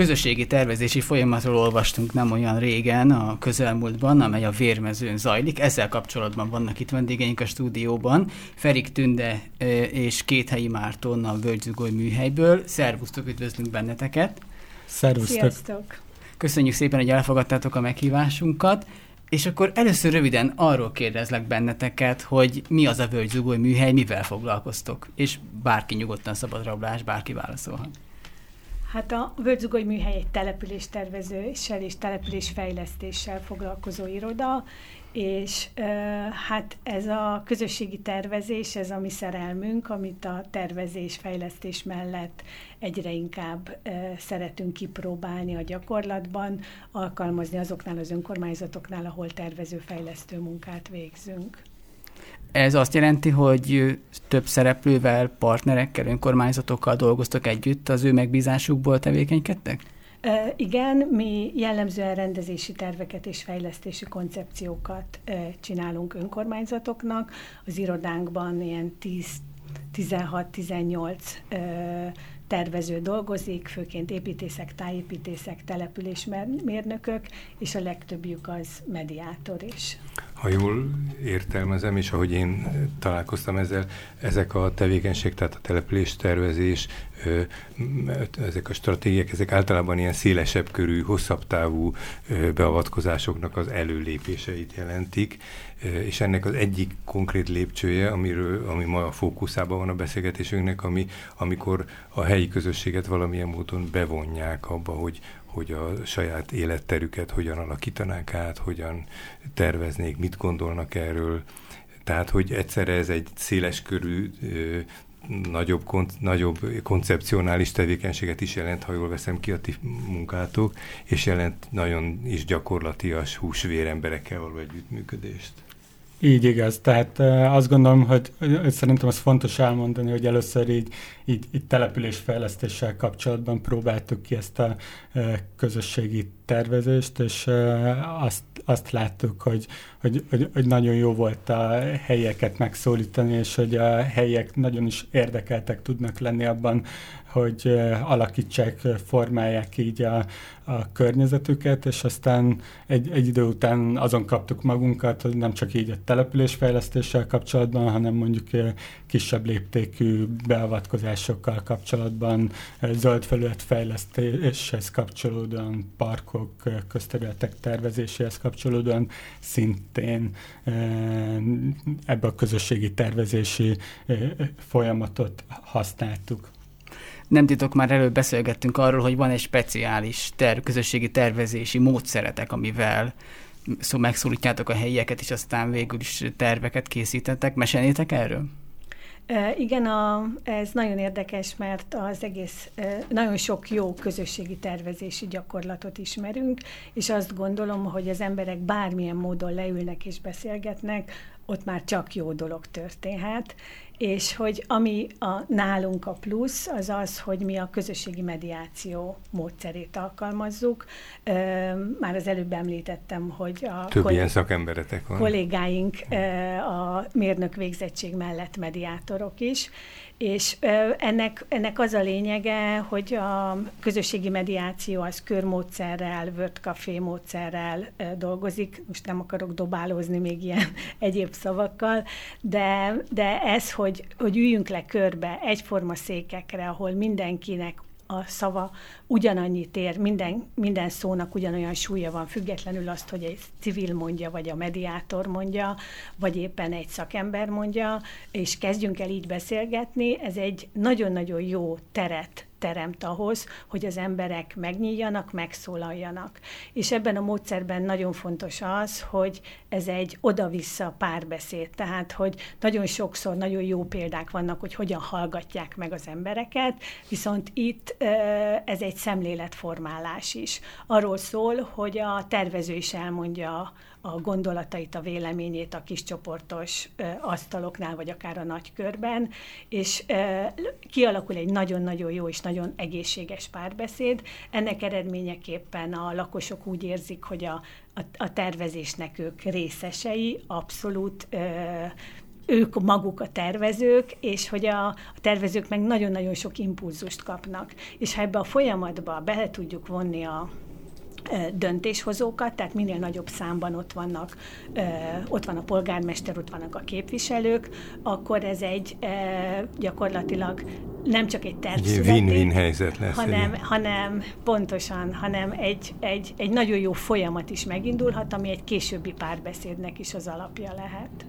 közösségi tervezési folyamatról olvastunk nem olyan régen a közelmúltban, amely a Vérmezőn zajlik. Ezzel kapcsolatban vannak itt vendégeink a stúdióban. Ferik Tünde és Kéthelyi Márton a Völgyzugoly műhelyből. Szervusztok, üdvözlünk benneteket! Szervusztok! Sziasztok. Köszönjük szépen, hogy elfogadtátok a meghívásunkat. És akkor először röviden arról kérdezlek benneteket, hogy mi az a Völgyzugoly műhely, mivel foglalkoztok? És bárki nyugodtan szabadrablás, bárki válaszolhat. Hát a Völgyzugoly műhely egy településtervezéssel és településfejlesztéssel foglalkozó iroda, és hát ez a közösségi tervezés, ez a mi szerelmünk, amit a tervezés, fejlesztés mellett egyre inkább szeretünk kipróbálni a gyakorlatban, alkalmazni azoknál az önkormányzatoknál, ahol tervező-fejlesztő munkát végzünk. Ez azt jelenti, hogy több szereplővel, partnerekkel, önkormányzatokkal dolgoztok együtt, az ő megbízásukból tevékenykedtek? Igen, mi jellemzően rendezési terveket és fejlesztési koncepciókat csinálunk önkormányzatoknak. Az irodánkban ilyen 10-16-18 e, tervező dolgozik, főként építészek, tájépítészek, településmérnökök, és a legtöbbjük az mediátor is. Ha jól értelmezem, és ahogy én találkoztam ezzel, ezek a tevékenység, tehát a település tervezés, ezek a stratégiák, ezek általában ilyen szélesebb körű, hosszabb távú beavatkozásoknak az előlépéseit jelentik, és ennek az egyik konkrét lépcsője, amiről, ami ma a fókuszában van a beszélgetésünknek, ami, amikor a helyi közösséget valamilyen módon bevonják abba, hogy, hogy a saját életterüket hogyan alakítanák át, hogyan terveznék, mit gondolnak erről. Tehát, hogy egyszerre ez egy széles körű nagyobb, kon, nagyobb koncepcionális tevékenységet is jelent, ha jól veszem ki a ti munkátok, és jelent nagyon is gyakorlatias húsvér emberekkel való együttműködést. Így igaz, tehát azt gondolom, hogy, hogy szerintem az fontos elmondani, hogy először így, így, így településfejlesztéssel kapcsolatban próbáltuk ki ezt a közösségi tervezést, és azt, azt láttuk, hogy, hogy, hogy, hogy nagyon jó volt a helyeket megszólítani, és hogy a helyek nagyon is érdekeltek tudnak lenni abban, hogy alakítsák, formálják így a, a környezetüket, és aztán egy, egy idő után azon kaptuk magunkat, hogy nem csak így a településfejlesztéssel kapcsolatban, hanem mondjuk kisebb léptékű beavatkozásokkal kapcsolatban, zöld felület fejlesztéshez kapcsolódóan, parkok, közterületek tervezéséhez kapcsolódóan szintén ebbe a közösségi tervezési folyamatot használtuk. Nem titok, már előbb beszélgettünk arról, hogy van egy speciális ter- közösségi tervezési módszeretek, amivel szó megszólítjátok a helyieket, és aztán végül is terveket készítettek. Mesélnétek erről? Igen, a, ez nagyon érdekes, mert az egész, nagyon sok jó közösségi tervezési gyakorlatot ismerünk, és azt gondolom, hogy az emberek bármilyen módon leülnek és beszélgetnek, ott már csak jó dolog történhet, és hogy ami a, nálunk a plusz, az az, hogy mi a közösségi mediáció módszerét alkalmazzuk. Már az előbb említettem, hogy a Több koll- ilyen szakemberetek van. kollégáink a mérnök végzettség mellett mediátorok is, és ennek, ennek az a lényege, hogy a közösségi mediáció az körmódszerrel, Word Café módszerrel dolgozik. Most nem akarok dobálózni még ilyen egyéb szavakkal, de, de ez, hogy, hogy üljünk le körbe egyforma székekre, ahol mindenkinek a szava ugyanannyit ér, minden, minden szónak ugyanolyan súlya van, függetlenül azt, hogy egy civil mondja, vagy a mediátor mondja, vagy éppen egy szakember mondja, és kezdjünk el így beszélgetni, ez egy nagyon-nagyon jó teret teremt ahhoz, hogy az emberek megnyíljanak, megszólaljanak. És ebben a módszerben nagyon fontos az, hogy ez egy oda-vissza párbeszéd, tehát hogy nagyon sokszor nagyon jó példák vannak, hogy hogyan hallgatják meg az embereket, viszont itt ez egy szemléletformálás is. Arról szól, hogy a tervező is elmondja a gondolatait, a véleményét a kis csoportos asztaloknál, vagy akár a nagy körben, és kialakul egy nagyon-nagyon jó és nagyon egészséges párbeszéd. Ennek eredményeképpen a lakosok úgy érzik, hogy a, a, a tervezésnek ők részesei, abszolút ők maguk a tervezők, és hogy a, a tervezők meg nagyon-nagyon sok impulzust kapnak. És ha ebbe a folyamatba bele tudjuk vonni a, döntéshozókat, tehát minél nagyobb számban ott vannak, ott van a polgármester, ott vannak a képviselők, akkor ez egy gyakorlatilag nem csak egy terv Win-win helyzet lesz. Hanem, hanem pontosan, hanem egy, egy, egy nagyon jó folyamat is megindulhat, ami egy későbbi párbeszédnek is az alapja lehet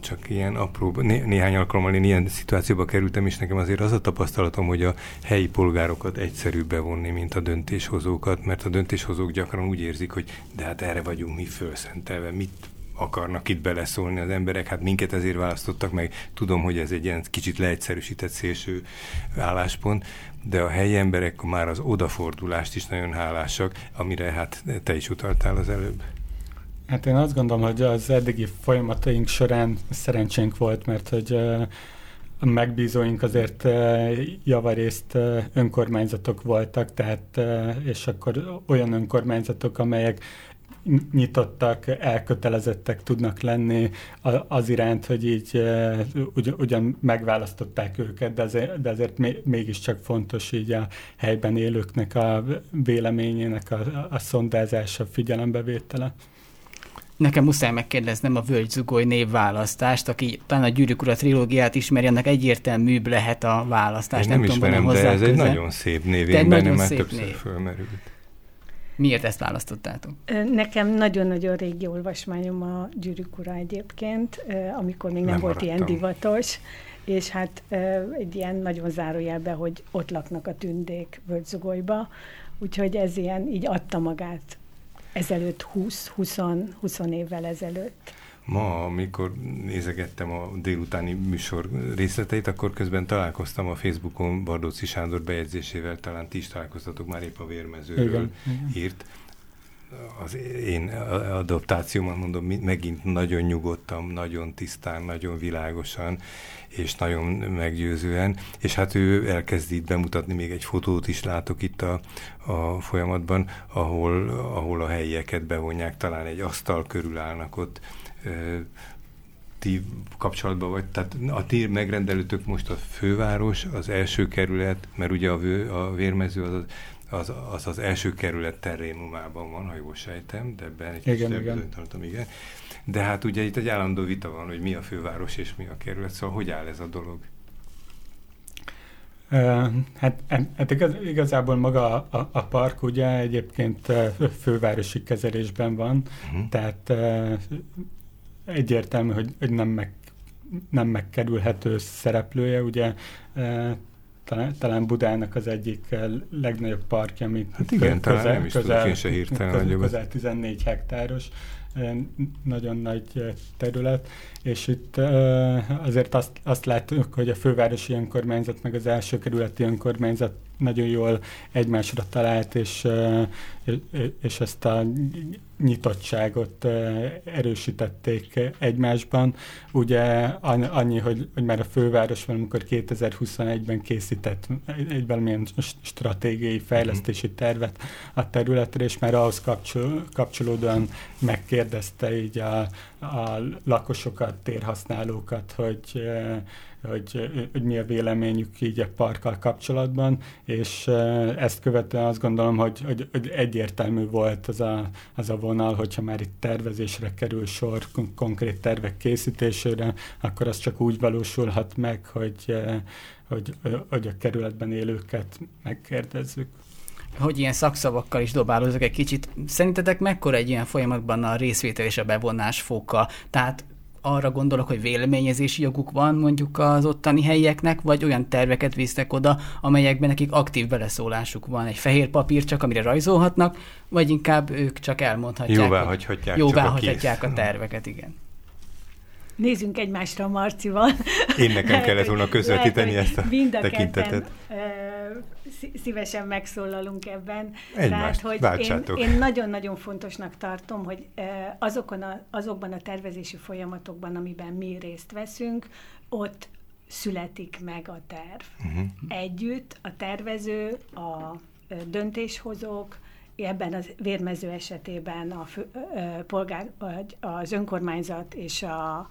csak ilyen apró, né, néhány alkalommal én ilyen szituációba kerültem, és nekem azért az a tapasztalatom, hogy a helyi polgárokat egyszerűbb bevonni, mint a döntéshozókat, mert a döntéshozók gyakran úgy érzik, hogy de hát erre vagyunk mi fölszentelve, mit akarnak itt beleszólni az emberek, hát minket ezért választottak meg. Tudom, hogy ez egy ilyen kicsit leegyszerűsített szélső álláspont, de a helyi emberek már az odafordulást is nagyon hálásak, amire hát te is utaltál az előbb. Hát én azt gondolom, hogy az eddigi folyamataink során szerencsénk volt, mert hogy a megbízóink azért javarészt önkormányzatok voltak, tehát és akkor olyan önkormányzatok, amelyek nyitottak, elkötelezettek tudnak lenni az iránt, hogy így ugyan, megválasztották őket, de azért, de azért mégiscsak fontos így a helyben élőknek a véleményének a, a szondázása, figyelembevétele. Nekem muszáj megkérdeznem a Völgyzugoly névválasztást, aki talán a Gyűrűk Ura trilógiát ismeri, annak egyértelműbb lehet a választás. Én nem, nem ismerem, tudom, de ez közel. egy nagyon szép név, én bennem már többször név. fölmerült. Miért ezt választottátok? Nekem nagyon-nagyon régi olvasmányom a Gyűrűk Ura egyébként, amikor még nem, nem volt ilyen divatos, és hát egy ilyen nagyon zárójelbe, hogy ott laknak a tündék Völgyzugolyba, úgyhogy ez ilyen így adta magát ezelőtt 20-20 évvel ezelőtt. Ma, amikor nézegettem a délutáni műsor részleteit, akkor közben találkoztam a Facebookon Bardóci Sándor bejegyzésével, talán ti is találkoztatok már épp a vérmezőről Igen. írt. Az én adaptációmat mondom, megint nagyon nyugodtam, nagyon tisztán, nagyon világosan, és nagyon meggyőzően, és hát ő elkezd itt bemutatni, még egy fotót is látok itt a, a folyamatban, ahol, ahol a helyieket bevonják, talán egy asztal körül állnak ott, ti kapcsolatban vagy, tehát a ti megrendelőtök most a főváros, az első kerület, mert ugye a, vő, a vérmező az, az, az az első kerület terrénumában van, ha jól sejtem, de ebben egy igen, igen. Tartom, igen. De hát ugye itt egy állandó vita van, hogy mi a főváros és mi a kerület, szóval hogy áll ez a dolog? Hát, hát igaz, igazából maga a, a park ugye egyébként fővárosi kezelésben van, uh-huh. tehát egyértelmű, hogy, hogy nem, meg, nem megkerülhető szereplője, ugye talán, talán Budának az egyik legnagyobb parkja, amit hát igen, közel, talán nem is közel, én se hirtelen közel, közel 14 hektáros, nagyon nagy terület, és itt azért azt, azt látjuk, hogy a fővárosi önkormányzat meg az első kerületi önkormányzat nagyon jól egymásra talált, és, és ezt a nyitottságot erősítették egymásban. Ugye annyi, hogy, hogy már a főváros valamikor 2021-ben készített egy valamilyen stratégiai fejlesztési tervet a területre, és már ahhoz kapcsol, kapcsolódóan megkérdezte így a, a lakosokat, térhasználókat, hogy hogy, hogy mi a véleményük így a parkkal kapcsolatban, és ezt követően azt gondolom, hogy, hogy, hogy egyértelmű volt az a, az a vonal, hogyha már itt tervezésre kerül sor, konkrét tervek készítésére, akkor az csak úgy valósulhat meg, hogy, hogy, hogy a kerületben élőket megkérdezzük hogy ilyen szakszavakkal is dobálózok egy kicsit. Szerintetek mekkora egy ilyen folyamatban a részvétel és a bevonás foka? Tehát arra gondolok, hogy véleményezési joguk van mondjuk az ottani helyieknek, vagy olyan terveket visznek oda, amelyekben nekik aktív beleszólásuk van. Egy fehér papír csak, amire rajzolhatnak, vagy inkább ők csak elmondhatják. Jóvá hagyhatják, jóvá hagyhatják a terveket, igen. Nézzünk egymásra Marcival. Én nekem kellett volna közvetíteni ezt a mind a tekintetet. Ketten, szívesen megszólalunk ebben. Egymást, Tehát, hogy én, én nagyon-nagyon fontosnak tartom, hogy azokon a, azokban a tervezési folyamatokban, amiben mi részt veszünk, ott születik meg a terv. Uh-huh. Együtt a tervező, a döntéshozók, ebben az vérmező esetében a fő, polgár, az önkormányzat és a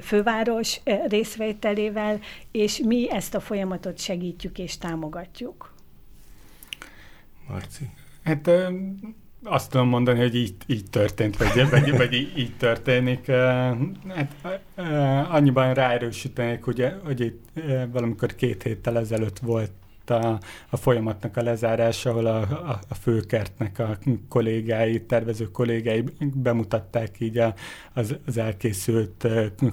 főváros részvételével, és mi ezt a folyamatot segítjük és támogatjuk. Marci. Hát azt tudom mondani, hogy így, így történt, vagy, vagy, vagy így, így történik. Hát, annyiban ráerősítenék, ugye, hogy itt valamikor két héttel ezelőtt volt a, a folyamatnak a lezárása, ahol a, a, a főkertnek a kollégái, tervező kollégái bemutatták így a, az, az elkészült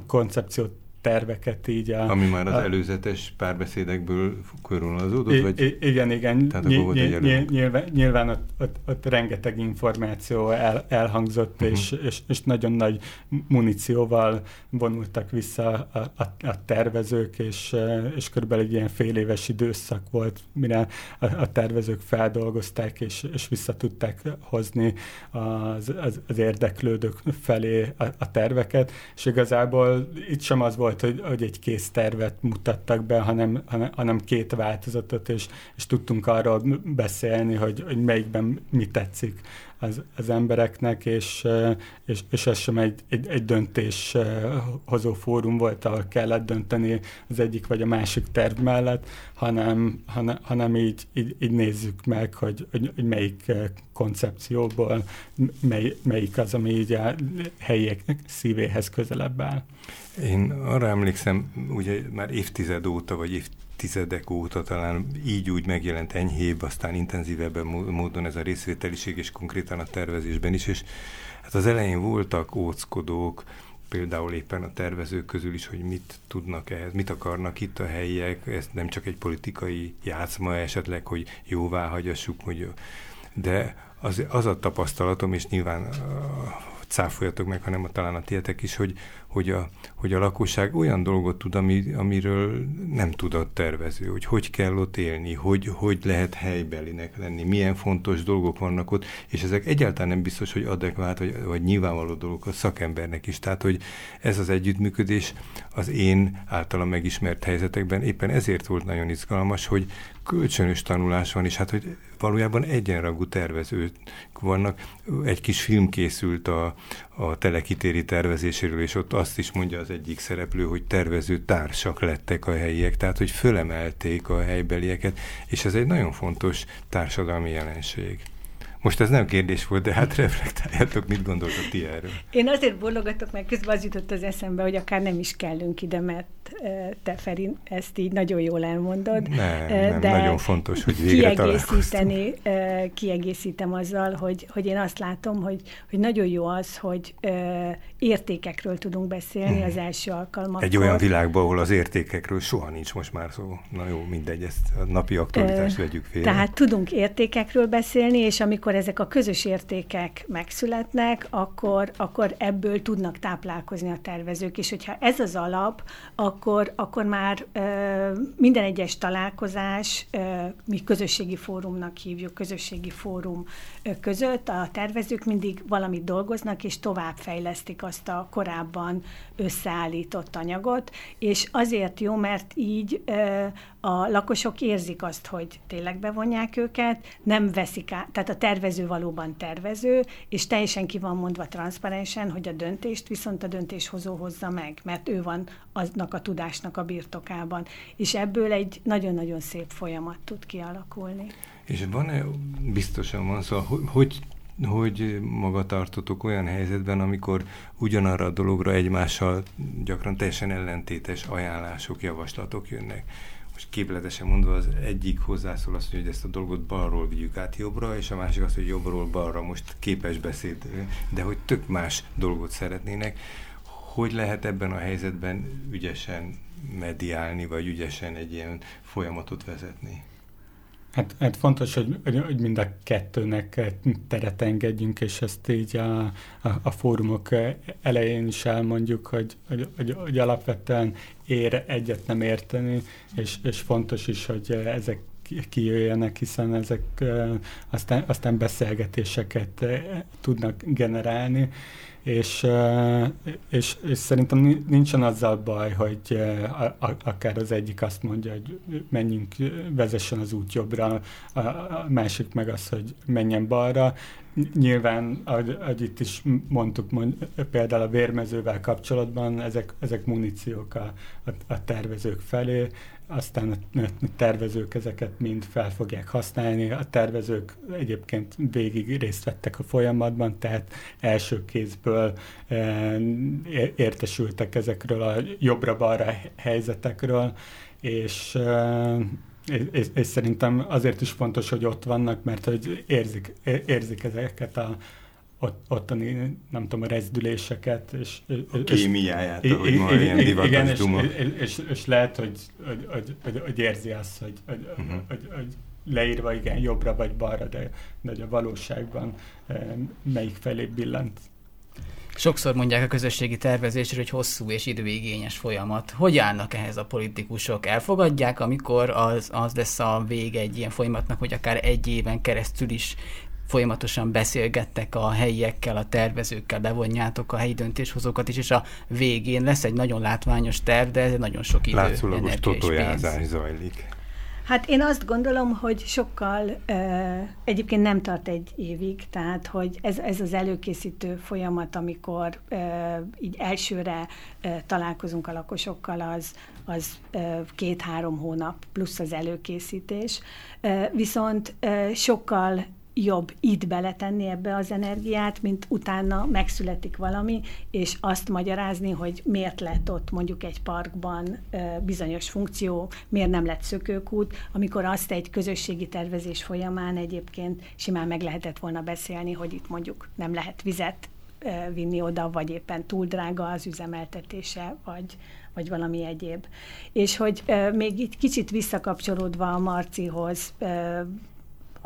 koncepciót terveket így a... Ami már az a, előzetes párbeszédekből körülazódott? Vagy? Igen, igen. Tehát ny, ny, ny, nyilván, nyilván ott, ott, ott rengeteg információ el, elhangzott, uh-huh. és, és, és nagyon nagy munícióval vonultak vissza a, a, a tervezők, és, és körülbelül egy ilyen fél éves időszak volt, mire a, a tervezők feldolgozták, és, és vissza tudták hozni az, az, az érdeklődők felé a, a terveket, és igazából itt sem az volt, volt, hogy, hogy egy kész tervet mutattak be, hanem, hanem, két változatot, és, és tudtunk arról beszélni, hogy, hogy melyikben mi tetszik az, az embereknek, és, és, és ez sem egy, egy, egy döntéshozó fórum volt, ahol kellett dönteni az egyik vagy a másik terv mellett, hanem, hanem, hanem így, így, így nézzük meg, hogy, hogy, hogy melyik koncepcióból mely, melyik az, ami így a helyiek szívéhez közelebb áll. Én arra emlékszem, ugye már évtized óta, vagy évtizedek óta talán így úgy megjelent enyhébb, aztán intenzívebb módon ez a részvételiség, és konkrétan a tervezésben is, és hát az elején voltak óckodók, például éppen a tervezők közül is, hogy mit tudnak ehhez, mit akarnak itt a helyiek, ez nem csak egy politikai játszma esetleg, hogy jóvá hagyassuk, hogy de az, az a tapasztalatom, és nyilván cáfoljatok meg, hanem a, talán a tietek is, hogy, hogy, a, hogy a lakosság olyan dolgot tud, ami, amiről nem tud a tervező, hogy hogy kell ott élni, hogy, hogy lehet helybelinek lenni, milyen fontos dolgok vannak ott, és ezek egyáltalán nem biztos, hogy adekvát, vagy, vagy nyilvánvaló dolgok a szakembernek is. Tehát, hogy ez az együttműködés az én általam megismert helyzetekben éppen ezért volt nagyon izgalmas, hogy kölcsönös tanulás van, és hát, hogy valójában egyenrangú tervezők vannak. Egy kis film készült a, a telekitéri tervezéséről, és ott azt is mondja az egyik szereplő, hogy tervező társak lettek a helyiek, tehát hogy fölemelték a helybelieket, és ez egy nagyon fontos társadalmi jelenség. Most ez nem kérdés volt, de hát reflektáljátok, mit gondoltok ti erről. Én azért bologatok, mert közben az jutott az eszembe, hogy akár nem is kellünk ide, mert te Feri ezt így nagyon jól elmondod. Nem, nem de nagyon fontos, hogy végre kiegészíteni, kiegészítem azzal, hogy, hogy én azt látom, hogy, hogy nagyon jó az, hogy értékekről tudunk beszélni hmm. az első alkalmakkor. Egy olyan világban, ahol az értékekről soha nincs most már szó. Na jó, mindegy, ezt a napi aktualitást vegyük félre. Tehát tudunk értékekről beszélni, és amikor ezek a közös értékek megszületnek, akkor, akkor ebből tudnak táplálkozni a tervezők, és hogyha ez az alap, akkor, akkor már ö, minden egyes találkozás, ö, mi közösségi fórumnak hívjuk, közösségi fórum ö, között a tervezők mindig valamit dolgoznak, és továbbfejlesztik azt a korábban összeállított anyagot, és azért jó, mert így a lakosok érzik azt, hogy tényleg bevonják őket, nem veszik át, tehát a tervező valóban tervező, és teljesen ki van mondva transzparensen, hogy a döntést viszont a döntéshozó hozza meg, mert ő van aznak a tudásnak a birtokában. És ebből egy nagyon-nagyon szép folyamat tud kialakulni. És van-e, biztosan van szó, szóval, hogy hogy maga tartotok olyan helyzetben, amikor ugyanarra a dologra egymással gyakran teljesen ellentétes ajánlások, javaslatok jönnek most képletesen mondva az egyik hozzászól azt, hogy ezt a dolgot balról vigyük át jobbra, és a másik azt, hogy jobbról balra most képes beszéd, de hogy tök más dolgot szeretnének. Hogy lehet ebben a helyzetben ügyesen mediálni, vagy ügyesen egy ilyen folyamatot vezetni? Hát, hát fontos, hogy, hogy mind a kettőnek teret engedjünk, és ezt így a, a, a fórumok elején is elmondjuk, hogy, hogy, hogy, hogy alapvetően ér egyet nem érteni, és, és fontos is, hogy ezek kijöjjenek, hiszen ezek aztán, aztán beszélgetéseket tudnak generálni, és, és, és szerintem nincsen azzal baj, hogy akár az egyik azt mondja, hogy menjünk, vezessen az út jobbra, a másik meg az, hogy menjen balra. Nyilván, ahogy, ahogy itt is mondtuk, mond, például a vérmezővel kapcsolatban, ezek, ezek muníciók a, a, a tervezők felé, aztán a tervezők ezeket mind fel fogják használni. A tervezők egyébként végig részt vettek a folyamatban, tehát első kézből e, értesültek ezekről a jobbra-balra helyzetekről, és e, és, és szerintem azért is fontos, hogy ott vannak, mert hogy érzik, érzik ezeket a, ott, ottani, nem tudom, a rezdüléseket. És, a kémiáját, és, ahogy ma ilyen divatos igen, és, és, és, és, lehet, hogy, hogy, hogy, hogy, hogy érzi azt, hogy, hogy, uh-huh. hogy, hogy leírva igen, jobbra vagy balra, de, de a valóságban melyik felé billent. Sokszor mondják a közösségi tervezésről, hogy hosszú és időigényes folyamat. Hogy állnak ehhez a politikusok? Elfogadják, amikor az, az lesz a vége egy ilyen folyamatnak, hogy akár egy éven keresztül is folyamatosan beszélgettek a helyiekkel, a tervezőkkel, bevonjátok a helyi döntéshozókat is, és a végén lesz egy nagyon látványos terv, de ez nagyon sok idő, Látszólagos totojázás zajlik. Hát én azt gondolom, hogy sokkal egyébként nem tart egy évig, tehát hogy ez, ez az előkészítő folyamat, amikor így elsőre találkozunk a lakosokkal, az, az két-három hónap plusz az előkészítés. Viszont sokkal jobb itt beletenni ebbe az energiát, mint utána megszületik valami, és azt magyarázni, hogy miért lett ott mondjuk egy parkban bizonyos funkció, miért nem lett szökőkút, amikor azt egy közösségi tervezés folyamán egyébként simán meg lehetett volna beszélni, hogy itt mondjuk nem lehet vizet vinni oda, vagy éppen túl drága az üzemeltetése, vagy, vagy valami egyéb. És hogy még itt kicsit visszakapcsolódva a Marcihoz,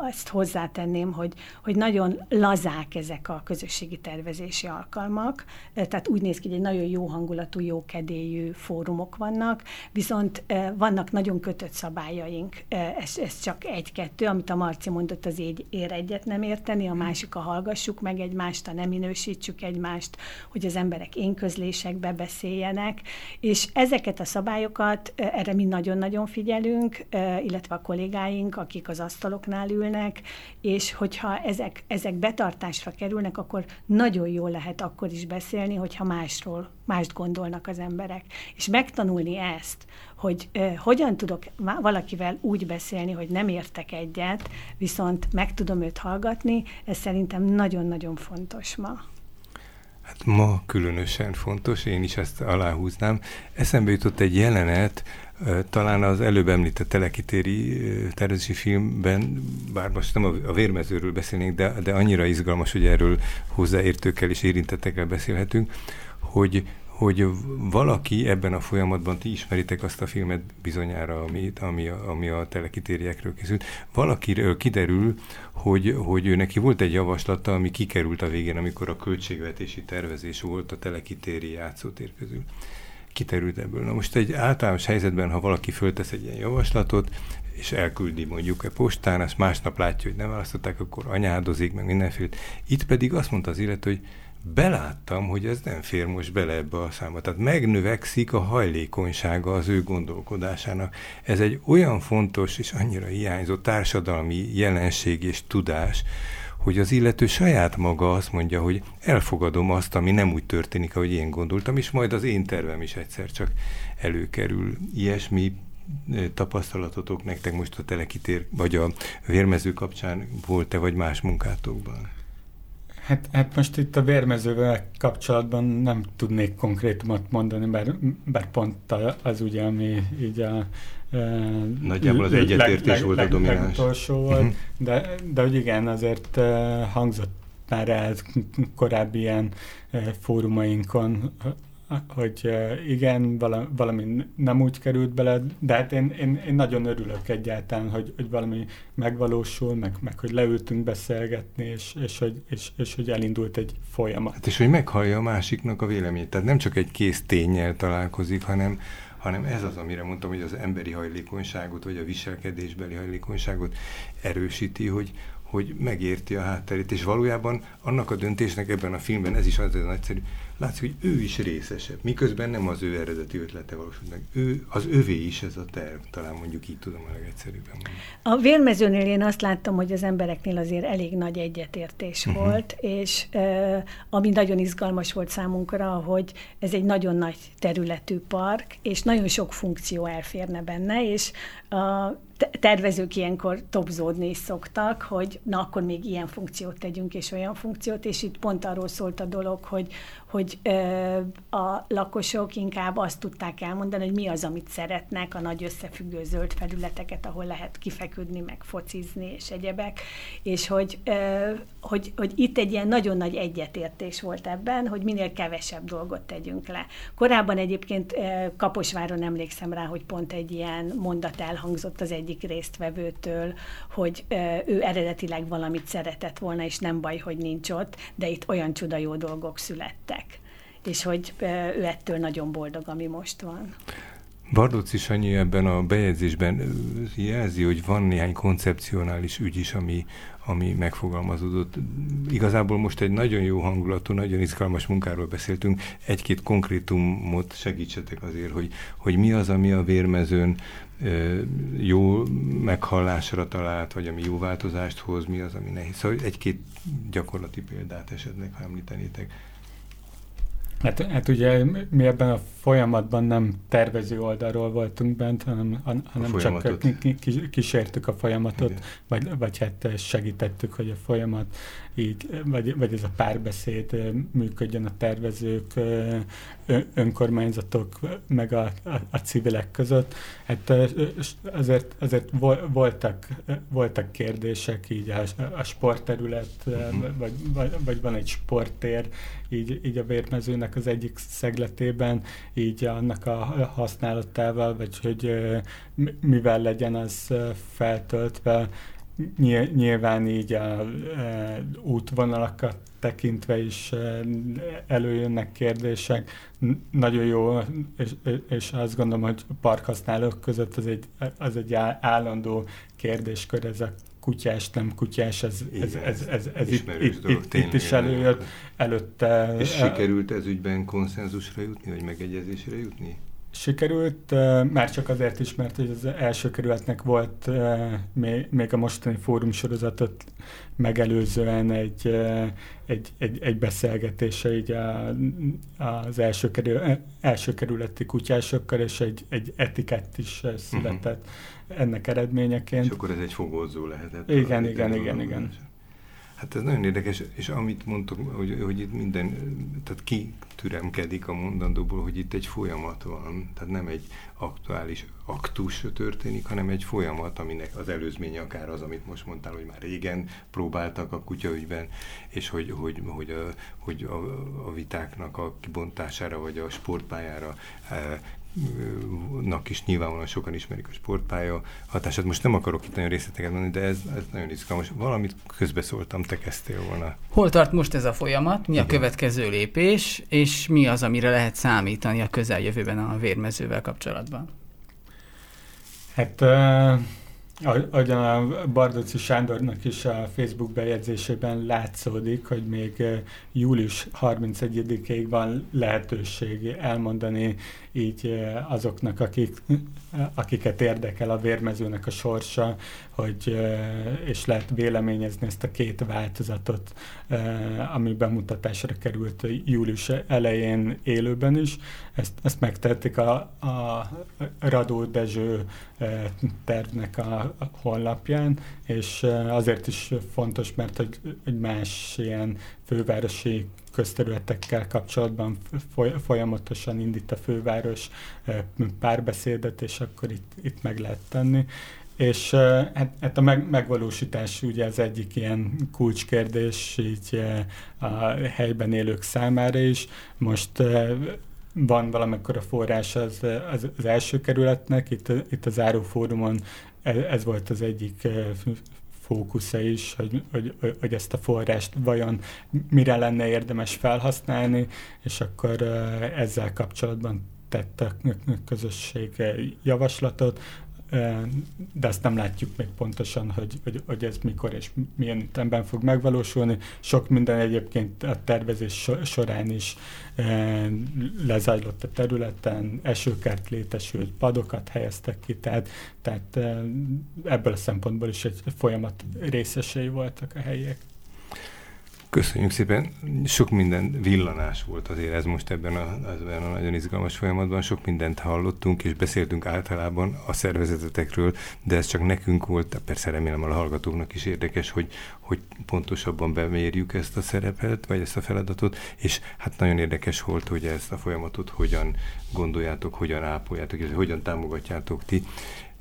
azt hozzátenném, hogy, hogy nagyon lazák ezek a közösségi tervezési alkalmak, tehát úgy néz ki, hogy egy nagyon jó hangulatú, jó kedélyű fórumok vannak, viszont vannak nagyon kötött szabályaink, ez, ez csak egy-kettő, amit a Marci mondott, az így ér egyet nem érteni, a másik a hallgassuk meg egymást, a nem minősítsük egymást, hogy az emberek én közlésekbe beszéljenek, és ezeket a szabályokat, erre mi nagyon-nagyon figyelünk, illetve a kollégáink, akik az asztaloknál ülnek, kerülnek, és hogyha ezek, ezek betartásra kerülnek, akkor nagyon jól lehet akkor is beszélni, hogyha másról, mást gondolnak az emberek. És megtanulni ezt, hogy uh, hogyan tudok valakivel úgy beszélni, hogy nem értek egyet, viszont meg tudom őt hallgatni, ez szerintem nagyon-nagyon fontos ma. Hát ma különösen fontos, én is ezt aláhúznám. Eszembe jutott egy jelenet, talán az előbb említett telekitéri tervezési filmben, bár most nem a vérmezőről beszélnénk, de, de annyira izgalmas, hogy erről hozzáértőkkel és érintettekkel beszélhetünk, hogy, hogy valaki ebben a folyamatban, ti ismeritek azt a filmet bizonyára, ami, ami, ami a telekitériekről készült, valakiről kiderül, hogy, hogy ő neki volt egy javaslata, ami kikerült a végén, amikor a költségvetési tervezés volt a telekitéri játszótér közül kiterült ebből. Na most egy általános helyzetben, ha valaki föltesz egy ilyen javaslatot, és elküldi mondjuk a postán, azt másnap látja, hogy nem választották, akkor anyádozik, meg mindenféle. Itt pedig azt mondta az illető, hogy beláttam, hogy ez nem fér most bele ebbe a számba. Tehát megnövekszik a hajlékonysága az ő gondolkodásának. Ez egy olyan fontos és annyira hiányzó társadalmi jelenség és tudás, hogy az illető saját maga azt mondja, hogy elfogadom azt, ami nem úgy történik, ahogy én gondoltam, és majd az én tervem is egyszer csak előkerül. Ilyesmi tapasztalatotok nektek most a telekitér, vagy a vérmező kapcsán volt-e, vagy más munkátokban? Hát, hát most itt a vérmezővel kapcsolatban nem tudnék konkrétumot mondani, bár, bár pont az ugye, ami így a Nagyjából az egyetértés leg, volt a domináns. Legutolsó volt, uh-huh. de, de hogy igen, azért hangzott már el korábbi ilyen fórumainkon, hogy igen, valami nem úgy került bele, de hát én, én, én nagyon örülök egyáltalán, hogy, hogy valami megvalósul, meg, meg hogy leültünk beszélgetni, és, és, hogy, és, és hogy elindult egy folyamat. Hát és hogy meghallja a másiknak a véleményét. Tehát nem csak egy kész tényel találkozik, hanem, hanem ez az, amire mondtam, hogy az emberi hajlékonyságot, vagy a viselkedésbeli hajlékonyságot erősíti, hogy, hogy megérti a hátterét, és valójában annak a döntésnek ebben a filmben, ez is az nagyszerű, látszik, hogy ő is részesebb, miközben nem az ő eredeti ötlete valósult meg. Ő, az övé is ez a terv, talán mondjuk így tudom a legegyszerűbben mondani. A vérmezőnél én azt láttam, hogy az embereknél azért elég nagy egyetértés uh-huh. volt, és uh, ami nagyon izgalmas volt számunkra, hogy ez egy nagyon nagy területű park, és nagyon sok funkció elférne benne, és a tervezők ilyenkor topzódni is szoktak, hogy na akkor még ilyen funkciót tegyünk, és olyan funkciót, és itt pont arról szólt a dolog, hogy, hogy ö, a lakosok inkább azt tudták elmondani, hogy mi az, amit szeretnek, a nagy összefüggő zöld felületeket, ahol lehet kifeküdni, meg focizni, és egyebek, és hogy, ö, hogy, hogy itt egy ilyen nagyon nagy egyetértés volt ebben, hogy minél kevesebb dolgot tegyünk le. Korábban egyébként ö, Kaposváron emlékszem rá, hogy pont egy ilyen mondat elhangzott az egyik résztvevőtől, hogy ö, ő eredetileg valamit szeretett volna, és nem baj, hogy nincs ott, de itt olyan csuda jó dolgok születtek és hogy ő ettől nagyon boldog, ami most van. Bardóci Sanyi ebben a bejegyzésben jelzi, hogy van néhány koncepcionális ügy is, ami, ami megfogalmazódott. Igazából most egy nagyon jó hangulatú, nagyon izgalmas munkáról beszéltünk. Egy-két konkrétumot segítsetek azért, hogy, hogy mi az, ami a vérmezőn jó meghallásra talált, vagy ami jó változást hoz, mi az, ami nehéz. Szóval egy-két gyakorlati példát esetleg, ha említenétek. Hát, hát ugye mi ebben a folyamatban nem tervező oldalról voltunk bent, hanem, hanem csak kísértük a folyamatot, vagy, vagy hát segítettük, hogy a folyamat így, vagy, vagy ez a párbeszéd működjön a tervezők, önkormányzatok, meg a, a, a civilek között. Hát azért, azért voltak, voltak kérdések, így a, a sportterület, uh-huh. vagy, vagy, vagy van egy sporttér, így, így a vérmezőnek az egyik szegletében, így annak a használatával, vagy hogy mivel legyen az feltöltve, nyilván így a e, útvonalakat tekintve is e, előjönnek kérdések. Nagyon jó, és, és azt gondolom, hogy parkhasználók között az egy, az egy állandó kérdéskör, ez a kutyás, nem kutyás, ez, ez, ez, ez, ez itt, itt, itt, itt is előjött. Előtte, és sikerült ez ügyben konszenzusra jutni, vagy megegyezésre jutni? Sikerült, már csak azért is, mert az első kerületnek volt még a mostani fórum sorozatot megelőzően egy, egy, egy, egy beszélgetése így a, az első, kerül, első kerületi kutyásokkal, és egy, egy etikett is született uh-huh. ennek eredményeként. És akkor ez egy fogózó lehetett. Igen, igen, igen, igen. Hát ez nagyon érdekes, és amit mondtok, hogy, hogy itt minden, tehát ki türemkedik a mondandóból, hogy itt egy folyamat van, tehát nem egy aktuális aktus történik, hanem egy folyamat, aminek az előzménye akár az, amit most mondtál, hogy már régen próbáltak a kutyaügyben, és hogy, hogy, hogy, a, hogy a, a vitáknak a kibontására, vagy a sportpályára eh, nak is nyilvánvalóan sokan ismerik a sportpálya hatását. Most nem akarok itt nagyon részleteket mondani, de ez, ez nagyon izgalmas. Valamit közbeszóltam, te kezdtél volna. Hol tart most ez a folyamat? Mi Igen. a következő lépés? És mi az, amire lehet számítani a közeljövőben a vérmezővel kapcsolatban? Hát uh Ahogyan a Bardoci Sándornak is a Facebook bejegyzésében látszódik, hogy még július 31-ig van lehetőség elmondani így azoknak, akik, akiket érdekel a vérmezőnek a sorsa, hogy, és lehet véleményezni ezt a két változatot, ami bemutatásra került július elején élőben is. Ezt, ezt megtették a, a Radó Dezső tervnek a honlapján, és azért is fontos, mert hogy, hogy más ilyen fővárosi közterületekkel kapcsolatban folyamatosan indít a főváros párbeszédet, és akkor itt, itt meg lehet tenni. És hát, hát a meg, megvalósítás ugye az egyik ilyen kulcskérdés így a helyben élők számára is. Most van valamikor a forrás az, az, az első kerületnek, itt, itt az Árófórumon ez, ez volt az egyik fókusza is, hogy, hogy, hogy ezt a forrást vajon mire lenne érdemes felhasználni, és akkor ezzel kapcsolatban tett a közösség javaslatot, de azt nem látjuk még pontosan, hogy, hogy, hogy ez mikor és milyen ütemben fog megvalósulni. Sok minden egyébként a tervezés során is lezajlott a területen, esőkert létesült, padokat helyeztek ki, tehát, tehát ebből a szempontból is egy folyamat részesei voltak a helyiek. Köszönjük szépen. Sok minden villanás volt azért ez most ebben a, ebben a nagyon izgalmas folyamatban. Sok mindent hallottunk, és beszéltünk általában a szervezetetekről, de ez csak nekünk volt, persze remélem a hallgatóknak is érdekes, hogy, hogy pontosabban bemérjük ezt a szerepet, vagy ezt a feladatot, és hát nagyon érdekes volt, hogy ezt a folyamatot hogyan gondoljátok, hogyan ápoljátok, és hogyan támogatjátok ti.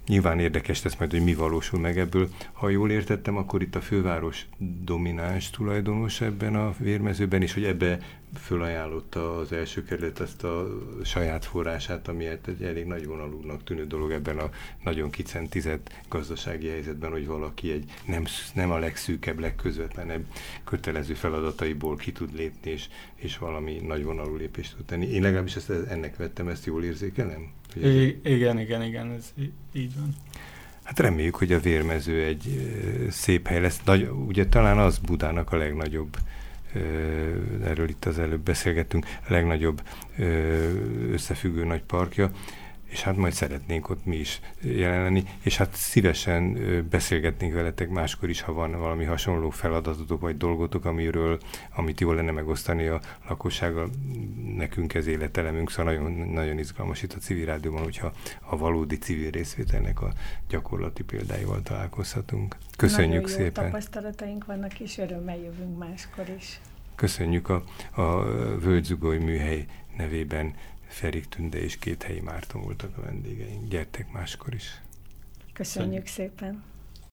Nyilván érdekes lesz majd, hogy mi valósul meg ebből. Ha jól értettem, akkor itt a főváros domináns tulajdonos ebben a vérmezőben, és hogy ebbe fölajánlotta az első kerület ezt a saját forrását, ami egy elég nagy vonalúnak tűnő dolog ebben a nagyon kicentizett gazdasági helyzetben, hogy valaki egy nem, nem a legszűkebb, legközvetlenebb kötelező feladataiból ki tud lépni, és, és valami nagy vonalú lépést tud tenni. Én legalábbis ezt, ennek vettem, ezt jól érzékelem? I- igen, igen, igen, ez így van. Hát reméljük, hogy a vérmező egy szép hely lesz. Nagy, ugye talán az Budának a legnagyobb erről itt az előbb beszélgettünk, legnagyobb összefüggő nagy parkja, és hát majd szeretnénk ott mi is jelen lenni, és hát szívesen beszélgetnénk veletek máskor is, ha van valami hasonló feladatotok vagy dolgotok, amiről, amit jól lenne megosztani a lakossággal. Nekünk ez életelemünk, szóval nagyon, nagyon izgalmas itt a civil rádióban, hogyha a valódi civil részvételnek a gyakorlati példáival találkozhatunk. Köszönjük nagyon jó szépen! tapasztalataink vannak, és örömmel jövünk máskor is. Köszönjük a, a Völgyzugoly műhely nevében Ferik Tünde és két helyi Márton voltak a vendégeink. Gyertek máskor is. Köszönjük szépen!